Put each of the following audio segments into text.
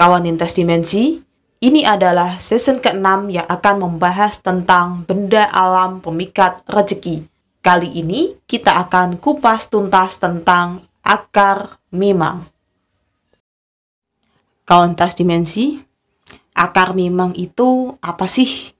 Kawan lintas dimensi, ini adalah season ke-6 yang akan membahas tentang benda alam pemikat rezeki. Kali ini kita akan kupas tuntas tentang akar mimang. Kawan lintas dimensi, akar mimang itu apa sih?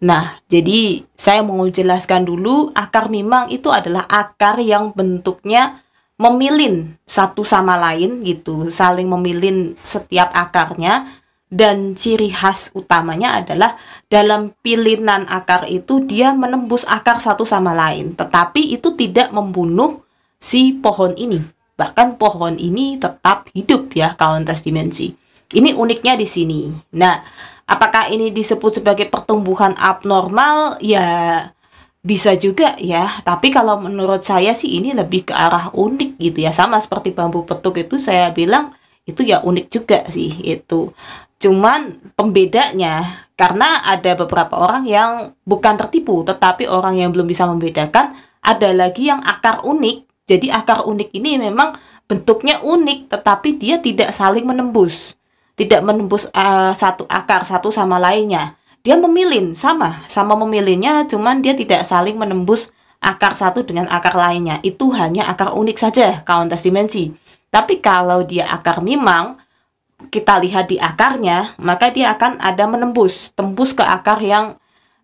Nah, jadi saya mau jelaskan dulu akar mimang itu adalah akar yang bentuknya memilin satu sama lain gitu, saling memilin setiap akarnya dan ciri khas utamanya adalah dalam pilinan akar itu dia menembus akar satu sama lain, tetapi itu tidak membunuh si pohon ini. Bahkan pohon ini tetap hidup ya kawan tes dimensi. Ini uniknya di sini. Nah, apakah ini disebut sebagai pertumbuhan abnormal? Ya, bisa juga ya, tapi kalau menurut saya sih ini lebih ke arah unik gitu ya. Sama seperti bambu petuk itu saya bilang itu ya unik juga sih itu. Cuman pembedanya karena ada beberapa orang yang bukan tertipu, tetapi orang yang belum bisa membedakan ada lagi yang akar unik. Jadi akar unik ini memang bentuknya unik, tetapi dia tidak saling menembus, tidak menembus uh, satu akar satu sama lainnya dia memilin sama. Sama memilinnya cuman dia tidak saling menembus akar satu dengan akar lainnya. Itu hanya akar unik saja kawan tes dimensi. Tapi kalau dia akar mimang kita lihat di akarnya maka dia akan ada menembus tembus ke akar yang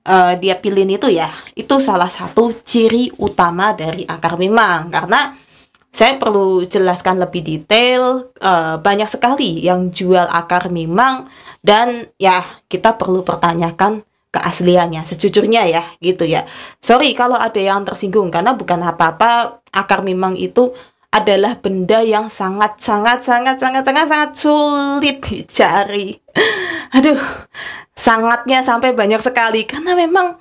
uh, dia pilih itu ya. Itu salah satu ciri utama dari akar mimang karena saya perlu jelaskan lebih detail uh, banyak sekali yang jual akar mimang dan ya kita perlu pertanyakan keasliannya sejujurnya ya gitu ya. Sorry kalau ada yang tersinggung karena bukan apa-apa. Akar memang itu adalah benda yang sangat sangat sangat sangat sangat sangat sulit dicari. Aduh sangatnya sampai banyak sekali. Karena memang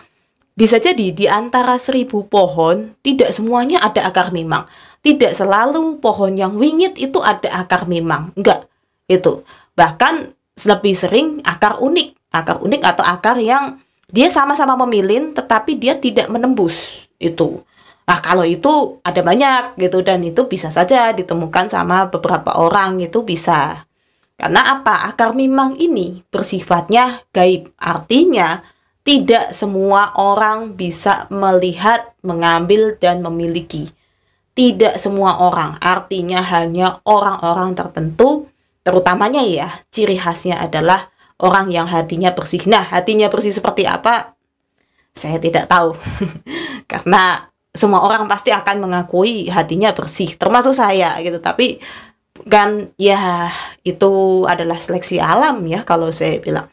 bisa jadi di antara seribu pohon tidak semuanya ada akar memang tidak selalu pohon yang wingit itu ada akar memang enggak itu bahkan lebih sering akar unik, akar unik atau akar yang dia sama-sama memilin tetapi dia tidak menembus itu. Nah, kalau itu ada banyak gitu dan itu bisa saja ditemukan sama beberapa orang itu bisa. Karena apa? Akar mimang ini bersifatnya gaib. Artinya tidak semua orang bisa melihat, mengambil dan memiliki. Tidak semua orang, artinya hanya orang-orang tertentu terutamanya ya ciri khasnya adalah orang yang hatinya bersih. Nah, hatinya bersih seperti apa? Saya tidak tahu. Karena semua orang pasti akan mengakui hatinya bersih, termasuk saya gitu. Tapi kan ya itu adalah seleksi alam ya kalau saya bilang.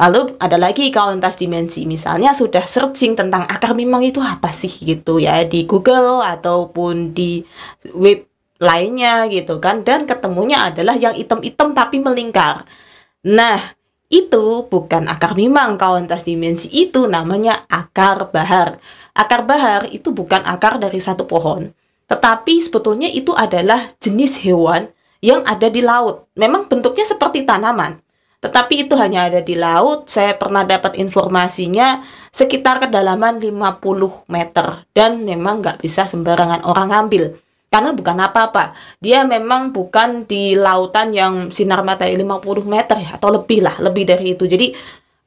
Lalu ada lagi kauntas dimensi, misalnya sudah searching tentang akar memang itu apa sih gitu ya di Google ataupun di web lainnya gitu kan dan ketemunya adalah yang item-item tapi melingkar. Nah, itu bukan akar mimang kawan tas dimensi itu namanya akar bahar. Akar bahar itu bukan akar dari satu pohon, tetapi sebetulnya itu adalah jenis hewan yang ada di laut. Memang bentuknya seperti tanaman, tetapi itu hanya ada di laut. Saya pernah dapat informasinya sekitar kedalaman 50 meter dan memang nggak bisa sembarangan orang ambil karena bukan apa-apa. Dia memang bukan di lautan yang sinar matahari 50 meter ya atau lebih lah, lebih dari itu. Jadi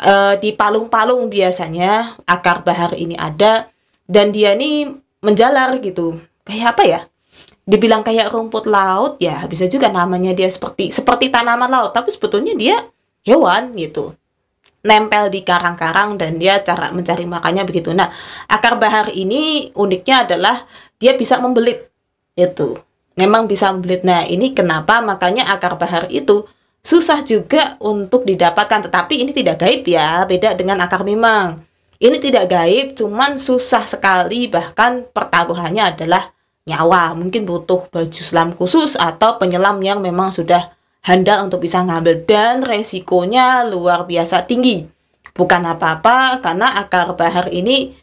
uh, di palung-palung biasanya akar bahar ini ada dan dia ini menjalar gitu. Kayak apa ya? Dibilang kayak rumput laut ya bisa juga namanya dia seperti seperti tanaman laut, tapi sebetulnya dia hewan gitu nempel di karang-karang dan dia cara mencari makannya begitu. Nah, akar bahar ini uniknya adalah dia bisa membelit itu memang bisa membelit. Nah, ini kenapa makanya akar bahar itu susah juga untuk didapatkan. Tetapi ini tidak gaib ya, beda dengan akar memang. Ini tidak gaib, cuman susah sekali bahkan pertaruhannya adalah nyawa. Mungkin butuh baju selam khusus atau penyelam yang memang sudah handal untuk bisa ngambil dan resikonya luar biasa tinggi. Bukan apa-apa karena akar bahar ini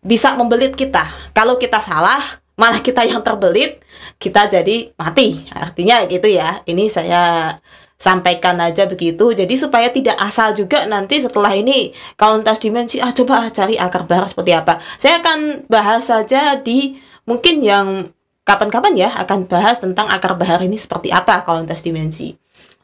bisa membelit kita. Kalau kita salah, malah kita yang terbelit kita jadi mati. Artinya gitu ya. Ini saya sampaikan aja begitu. Jadi supaya tidak asal juga nanti setelah ini kauntas dimensi ah coba cari akar bahar seperti apa. Saya akan bahas saja di mungkin yang kapan-kapan ya akan bahas tentang akar bahar ini seperti apa kauntas dimensi.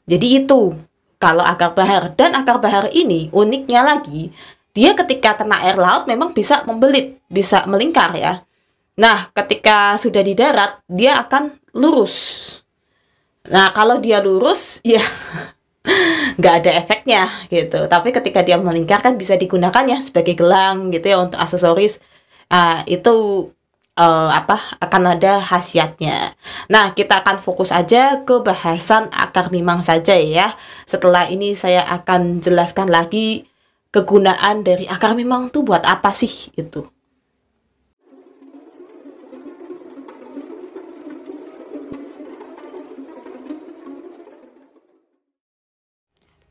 Jadi itu kalau akar bahar. Dan akar bahar ini uniknya lagi, dia ketika kena air laut memang bisa membelit, bisa melingkar ya. Nah, ketika sudah di darat, dia akan lurus. Nah, kalau dia lurus, ya nggak ada efeknya gitu. Tapi ketika dia melingkar kan bisa digunakan ya sebagai gelang gitu ya untuk aksesoris. Uh, itu uh, apa akan ada khasiatnya. Nah, kita akan fokus aja ke bahasan akar mimang saja ya. Setelah ini saya akan jelaskan lagi kegunaan dari akar mimang itu buat apa sih itu.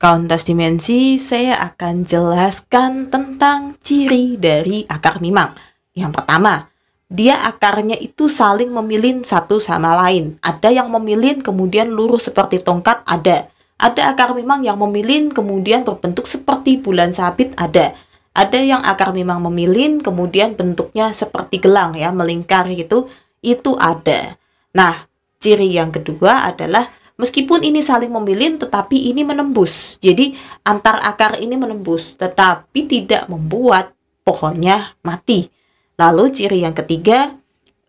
Kauntas dimensi, saya akan jelaskan tentang ciri dari akar mimang. Yang pertama, dia akarnya itu saling memilin satu sama lain. Ada yang memilin kemudian lurus seperti tongkat, ada. Ada akar mimang yang memilin kemudian berbentuk seperti bulan sabit, ada. Ada yang akar mimang memilin kemudian bentuknya seperti gelang ya, melingkar gitu, itu ada. Nah, ciri yang kedua adalah Meskipun ini saling memilin tetapi ini menembus. Jadi antar akar ini menembus tetapi tidak membuat pohonnya mati. Lalu ciri yang ketiga,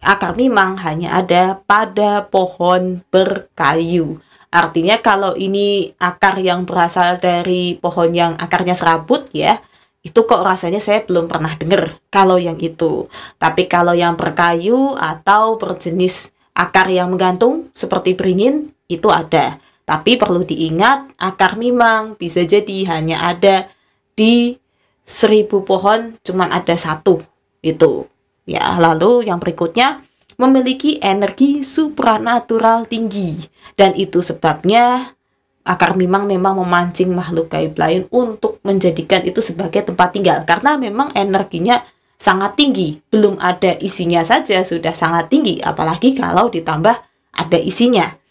akar mimang hanya ada pada pohon berkayu. Artinya kalau ini akar yang berasal dari pohon yang akarnya serabut ya, itu kok rasanya saya belum pernah dengar kalau yang itu. Tapi kalau yang berkayu atau berjenis akar yang menggantung seperti beringin itu ada. Tapi perlu diingat, akar mimang bisa jadi hanya ada di seribu pohon cuman ada satu. Itu. Ya, lalu yang berikutnya memiliki energi supranatural tinggi. Dan itu sebabnya akar mimang memang memancing makhluk gaib lain untuk menjadikan itu sebagai tempat tinggal. Karena memang energinya sangat tinggi. Belum ada isinya saja sudah sangat tinggi. Apalagi kalau ditambah ada isinya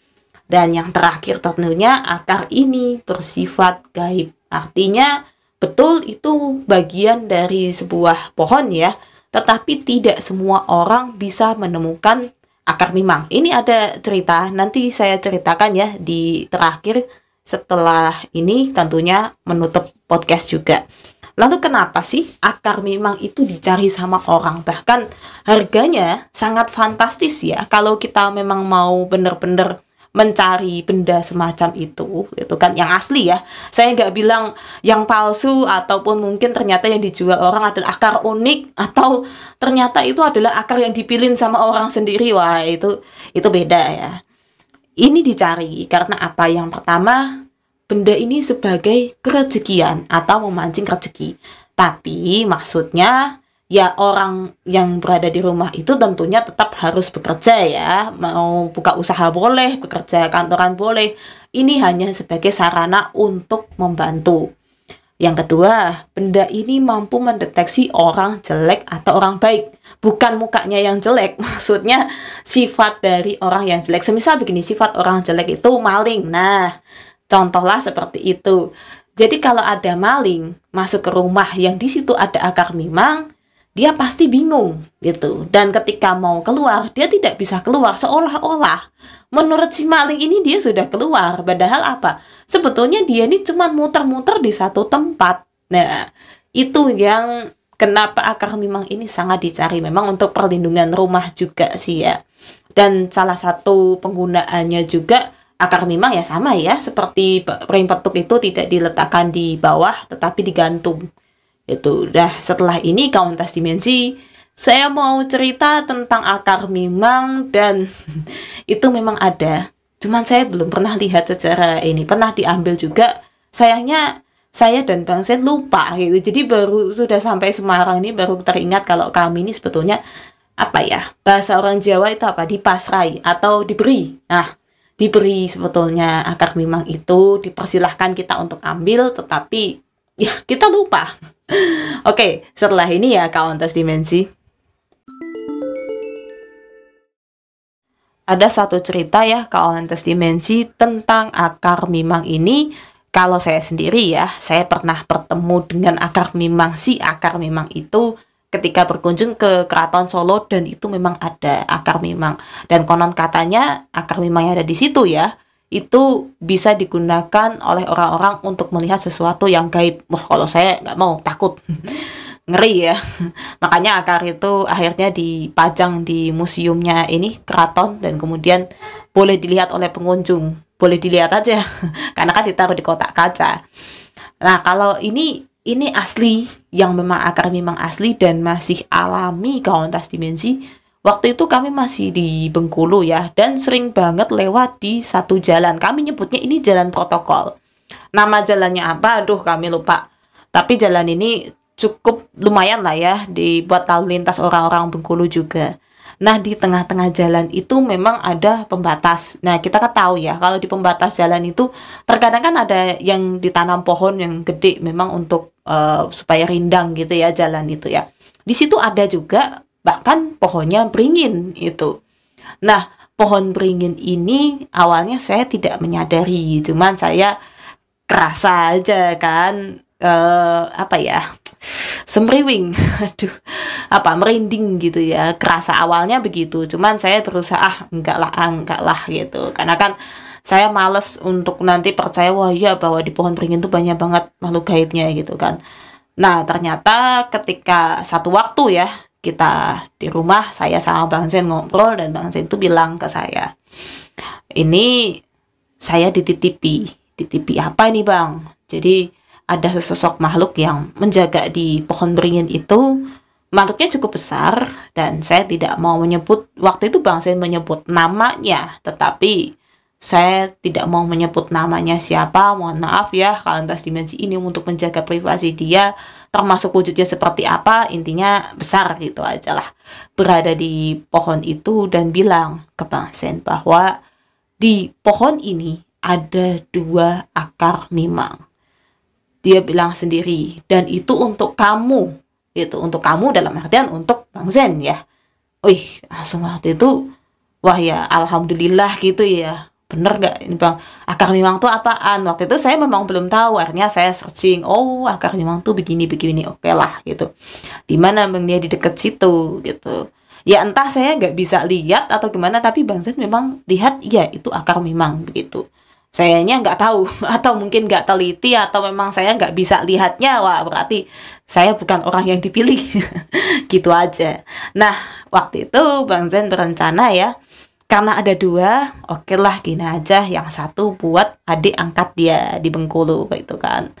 dan yang terakhir tentunya akar ini bersifat gaib. Artinya betul itu bagian dari sebuah pohon ya, tetapi tidak semua orang bisa menemukan akar mimang. Ini ada cerita, nanti saya ceritakan ya di terakhir setelah ini tentunya menutup podcast juga. Lalu kenapa sih akar mimang itu dicari sama orang? Bahkan harganya sangat fantastis ya. Kalau kita memang mau benar-benar mencari benda semacam itu itu kan yang asli ya. Saya nggak bilang yang palsu ataupun mungkin ternyata yang dijual orang adalah akar unik atau ternyata itu adalah akar yang dipilih sama orang sendiri. Wah itu itu beda ya. Ini dicari karena apa? Yang pertama benda ini sebagai kerejekian atau memancing rezeki tapi maksudnya ya orang yang berada di rumah itu tentunya tetap harus bekerja ya. Mau buka usaha boleh bekerja kantoran boleh. Ini hanya sebagai sarana untuk membantu. Yang kedua benda ini mampu mendeteksi orang jelek atau orang baik. Bukan mukanya yang jelek maksudnya sifat dari orang yang jelek. Semisal begini sifat orang jelek itu maling. Nah contohlah seperti itu. Jadi kalau ada maling masuk ke rumah yang di situ ada akar mimang dia pasti bingung gitu. Dan ketika mau keluar, dia tidak bisa keluar seolah-olah menurut si maling ini dia sudah keluar. Padahal apa? Sebetulnya dia ini cuma muter-muter di satu tempat. Nah, itu yang kenapa akar memang ini sangat dicari memang untuk perlindungan rumah juga sih ya. Dan salah satu penggunaannya juga akar memang ya sama ya seperti ring petuk itu tidak diletakkan di bawah tetapi digantung itu udah setelah ini kauntas dimensi saya mau cerita tentang akar mimang dan itu memang ada. Cuman saya belum pernah lihat secara ini pernah diambil juga. Sayangnya saya dan Bang Sen lupa gitu. Jadi baru sudah sampai Semarang ini baru teringat kalau kami ini sebetulnya apa ya bahasa orang Jawa itu apa? Dipasrai atau diberi. Nah diberi sebetulnya akar mimang itu dipersilahkan kita untuk ambil tetapi ya kita lupa Oke, setelah ini ya Kauntas Dimensi. Ada satu cerita ya Kauntas Dimensi tentang akar mimang ini. Kalau saya sendiri ya, saya pernah bertemu dengan akar mimang si akar mimang itu ketika berkunjung ke keraton Solo dan itu memang ada akar mimang dan konon katanya akar mimang yang ada di situ ya itu bisa digunakan oleh orang-orang untuk melihat sesuatu yang gaib. Wah, kalau saya nggak mau, takut. Ngeri ya. Makanya akar itu akhirnya dipajang di museumnya ini, keraton, dan kemudian boleh dilihat oleh pengunjung. Boleh dilihat aja, karena kan ditaruh di kotak kaca. Nah, kalau ini ini asli, yang memang akar memang asli dan masih alami kauntas dimensi, Waktu itu kami masih di Bengkulu ya, dan sering banget lewat di satu jalan. Kami nyebutnya ini jalan protokol. Nama jalannya apa? Aduh, kami lupa. Tapi jalan ini cukup lumayan lah ya, dibuat lalu lintas orang-orang Bengkulu juga. Nah, di tengah-tengah jalan itu memang ada pembatas. Nah, kita kan tahu ya, kalau di pembatas jalan itu terkadang kan ada yang ditanam pohon yang gede memang untuk uh, supaya rindang gitu ya jalan itu ya. Di situ ada juga bahkan pohonnya beringin itu. Nah, pohon beringin ini awalnya saya tidak menyadari, cuman saya kerasa aja kan uh, apa ya semriwing. Aduh apa merinding gitu ya kerasa awalnya begitu. Cuman saya berusaha ah enggak lah ah, enggak lah gitu. Karena kan saya males untuk nanti percaya wah iya bahwa di pohon beringin tuh banyak banget makhluk gaibnya gitu kan. Nah ternyata ketika satu waktu ya kita di rumah saya sama Bang Zen ngobrol dan Bang Zen itu bilang ke saya ini saya dititipi. Dititipi apa ini Bang? Jadi ada sesosok makhluk yang menjaga di pohon beringin itu. Makhluknya cukup besar dan saya tidak mau menyebut waktu itu Bang Zen menyebut namanya tetapi saya tidak mau menyebut namanya siapa. Mohon maaf ya kalau lintas dimensi ini untuk menjaga privasi dia termasuk wujudnya seperti apa intinya besar gitu aja lah. Berada di pohon itu dan bilang ke Bang Sen bahwa di pohon ini ada dua akar mimang dia bilang sendiri dan itu untuk kamu. Itu untuk kamu dalam artian untuk Bang Zen ya. Wih langsung waktu itu wah ya alhamdulillah gitu ya bener gak ini bang akar mimang tuh apaan? Waktu itu saya memang belum tahu akhirnya saya searching oh akar mimang tuh begini begini oke okay lah gitu. Di mana bang dia di deket situ gitu. Ya entah saya nggak bisa lihat atau gimana tapi bang Zed memang lihat ya itu akar mimang begitu. Sayanya nggak tahu atau mungkin nggak teliti atau memang saya nggak bisa lihatnya wah berarti saya bukan orang yang dipilih. Gitu aja. Nah waktu itu bang Zen berencana ya karena ada dua, oke okay lah gini aja. Yang satu buat adik angkat dia di Bengkulu gitu kan.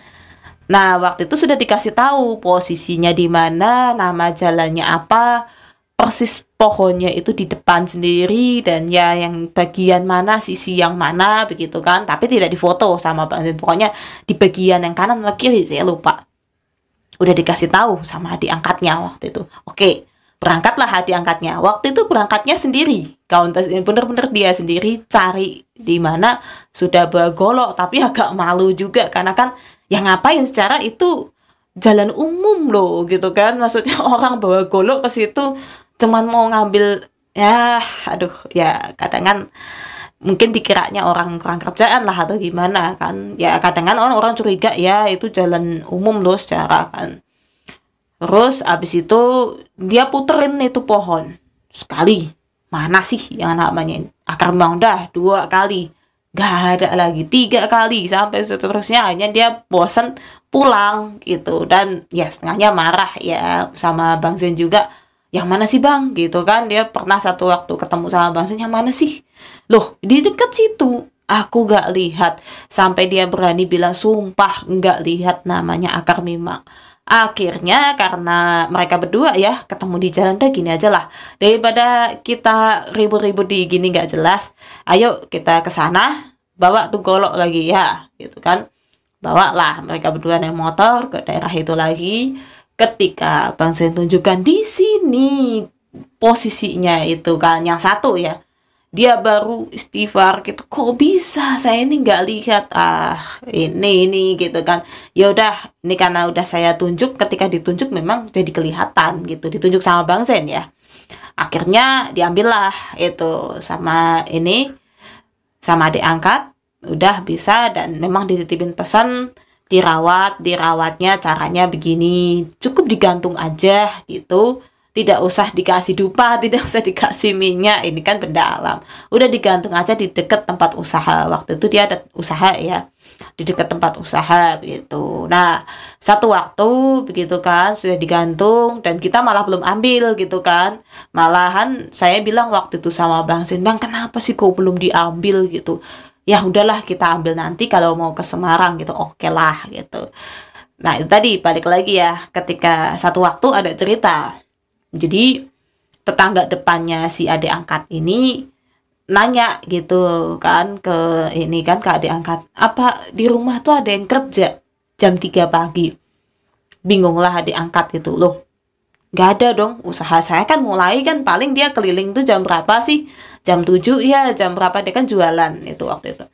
Nah, waktu itu sudah dikasih tahu posisinya di mana, nama jalannya apa, persis pohonnya itu di depan sendiri dan ya yang bagian mana sisi yang mana begitu kan. Tapi tidak difoto sama pokoknya di bagian yang kanan atau kiri saya lupa. Udah dikasih tahu sama adik angkatnya waktu itu. Oke berangkatlah hati angkatnya. Waktu itu berangkatnya sendiri. Countess ini bener-bener dia sendiri cari di mana sudah bawa golok, tapi agak malu juga karena kan yang ngapain secara itu jalan umum loh gitu kan. Maksudnya orang bawa golok ke situ cuman mau ngambil ya aduh ya kadang kan mungkin dikiranya orang kurang kerjaan lah atau gimana kan ya kadang kan orang-orang curiga ya itu jalan umum loh secara kan Terus abis itu dia puterin itu pohon. Sekali. Mana sih yang namanya akar memang dah dua kali. Gak ada lagi. Tiga kali sampai seterusnya. Hanya dia bosan pulang gitu. Dan ya setengahnya marah ya sama Bang Zen juga. Yang mana sih bang? Gitu kan. Dia pernah satu waktu ketemu sama bang Zen. Yang mana sih? Loh di dekat situ. Aku gak lihat. Sampai dia berani bilang sumpah gak lihat namanya akar mimang akhirnya karena mereka berdua ya ketemu di jalan deh gini aja lah. Daripada kita ribut-ribut di gini nggak jelas ayo kita ke sana bawa tuh golok lagi ya gitu kan. Bawa lah mereka berdua naik motor ke daerah itu lagi. Ketika bang Sen tunjukkan di sini posisinya itu kan yang satu ya dia baru istighfar gitu. Kok bisa? Saya ini nggak lihat. Ah ini ini gitu kan. Ya udah ini karena udah saya tunjuk ketika ditunjuk memang jadi kelihatan gitu. Ditunjuk sama bang Zen ya. Akhirnya diambillah itu sama ini sama adik angkat. Udah bisa dan memang dititipin pesan dirawat dirawatnya caranya begini. Cukup digantung aja gitu tidak usah dikasih dupa, tidak usah dikasih minyak, ini kan benda alam. Udah digantung aja di dekat tempat usaha. Waktu itu dia ada usaha ya, di dekat tempat usaha gitu. Nah, satu waktu begitu kan sudah digantung dan kita malah belum ambil gitu kan. Malahan saya bilang waktu itu sama Bang Sin, Bang kenapa sih kok belum diambil gitu? Ya udahlah kita ambil nanti kalau mau ke Semarang gitu. Oke lah gitu. Nah, itu tadi balik lagi ya ketika satu waktu ada cerita jadi tetangga depannya si adik angkat ini nanya gitu kan ke ini kan ke adik angkat apa di rumah tuh ada yang kerja jam 3 pagi? Bingunglah adik angkat itu loh nggak ada dong usaha saya kan mulai kan paling dia keliling tuh jam berapa sih? Jam 7 ya jam berapa? Dia kan jualan itu waktu itu.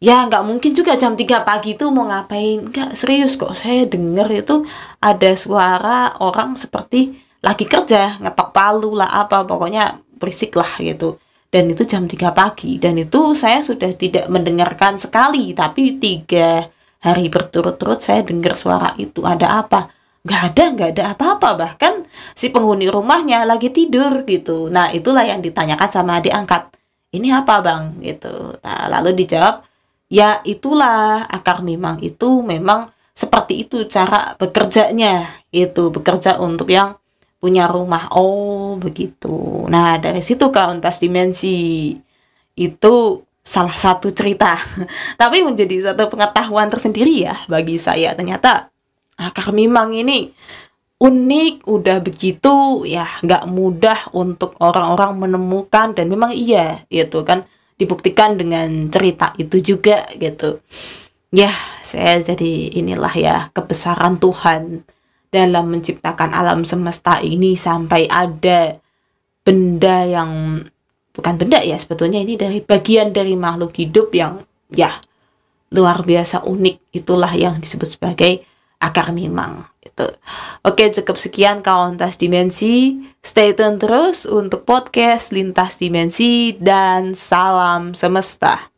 Ya nggak mungkin juga jam 3 pagi itu mau ngapain? Nggak serius kok saya denger itu ada suara orang seperti lagi kerja ngetok palu lah apa pokoknya berisik lah gitu. Dan itu jam 3 pagi dan itu saya sudah tidak mendengarkan sekali tapi tiga hari berturut-turut saya dengar suara itu ada apa? Nggak ada nggak ada apa-apa bahkan si penghuni rumahnya lagi tidur gitu. Nah itulah yang ditanyakan sama adik angkat. Ini apa bang? gitu. Nah lalu dijawab ya itulah akar memang itu memang seperti itu cara bekerjanya itu bekerja untuk yang punya rumah. Oh, begitu. Nah, dari situ kauntas dimensi itu salah satu cerita. Tapi menjadi satu pengetahuan tersendiri ya bagi saya. Ternyata akar mimang ini unik, udah begitu ya nggak mudah untuk orang-orang menemukan dan memang iya itu kan dibuktikan dengan cerita itu juga gitu. Ya, saya jadi inilah ya kebesaran Tuhan dalam menciptakan alam semesta ini sampai ada benda yang bukan benda ya sebetulnya ini dari bagian dari makhluk hidup yang ya luar biasa unik itulah yang disebut sebagai akar mimang itu. Oke, cukup sekian kawan tas dimensi. Stay tune terus untuk podcast lintas dimensi dan salam semesta.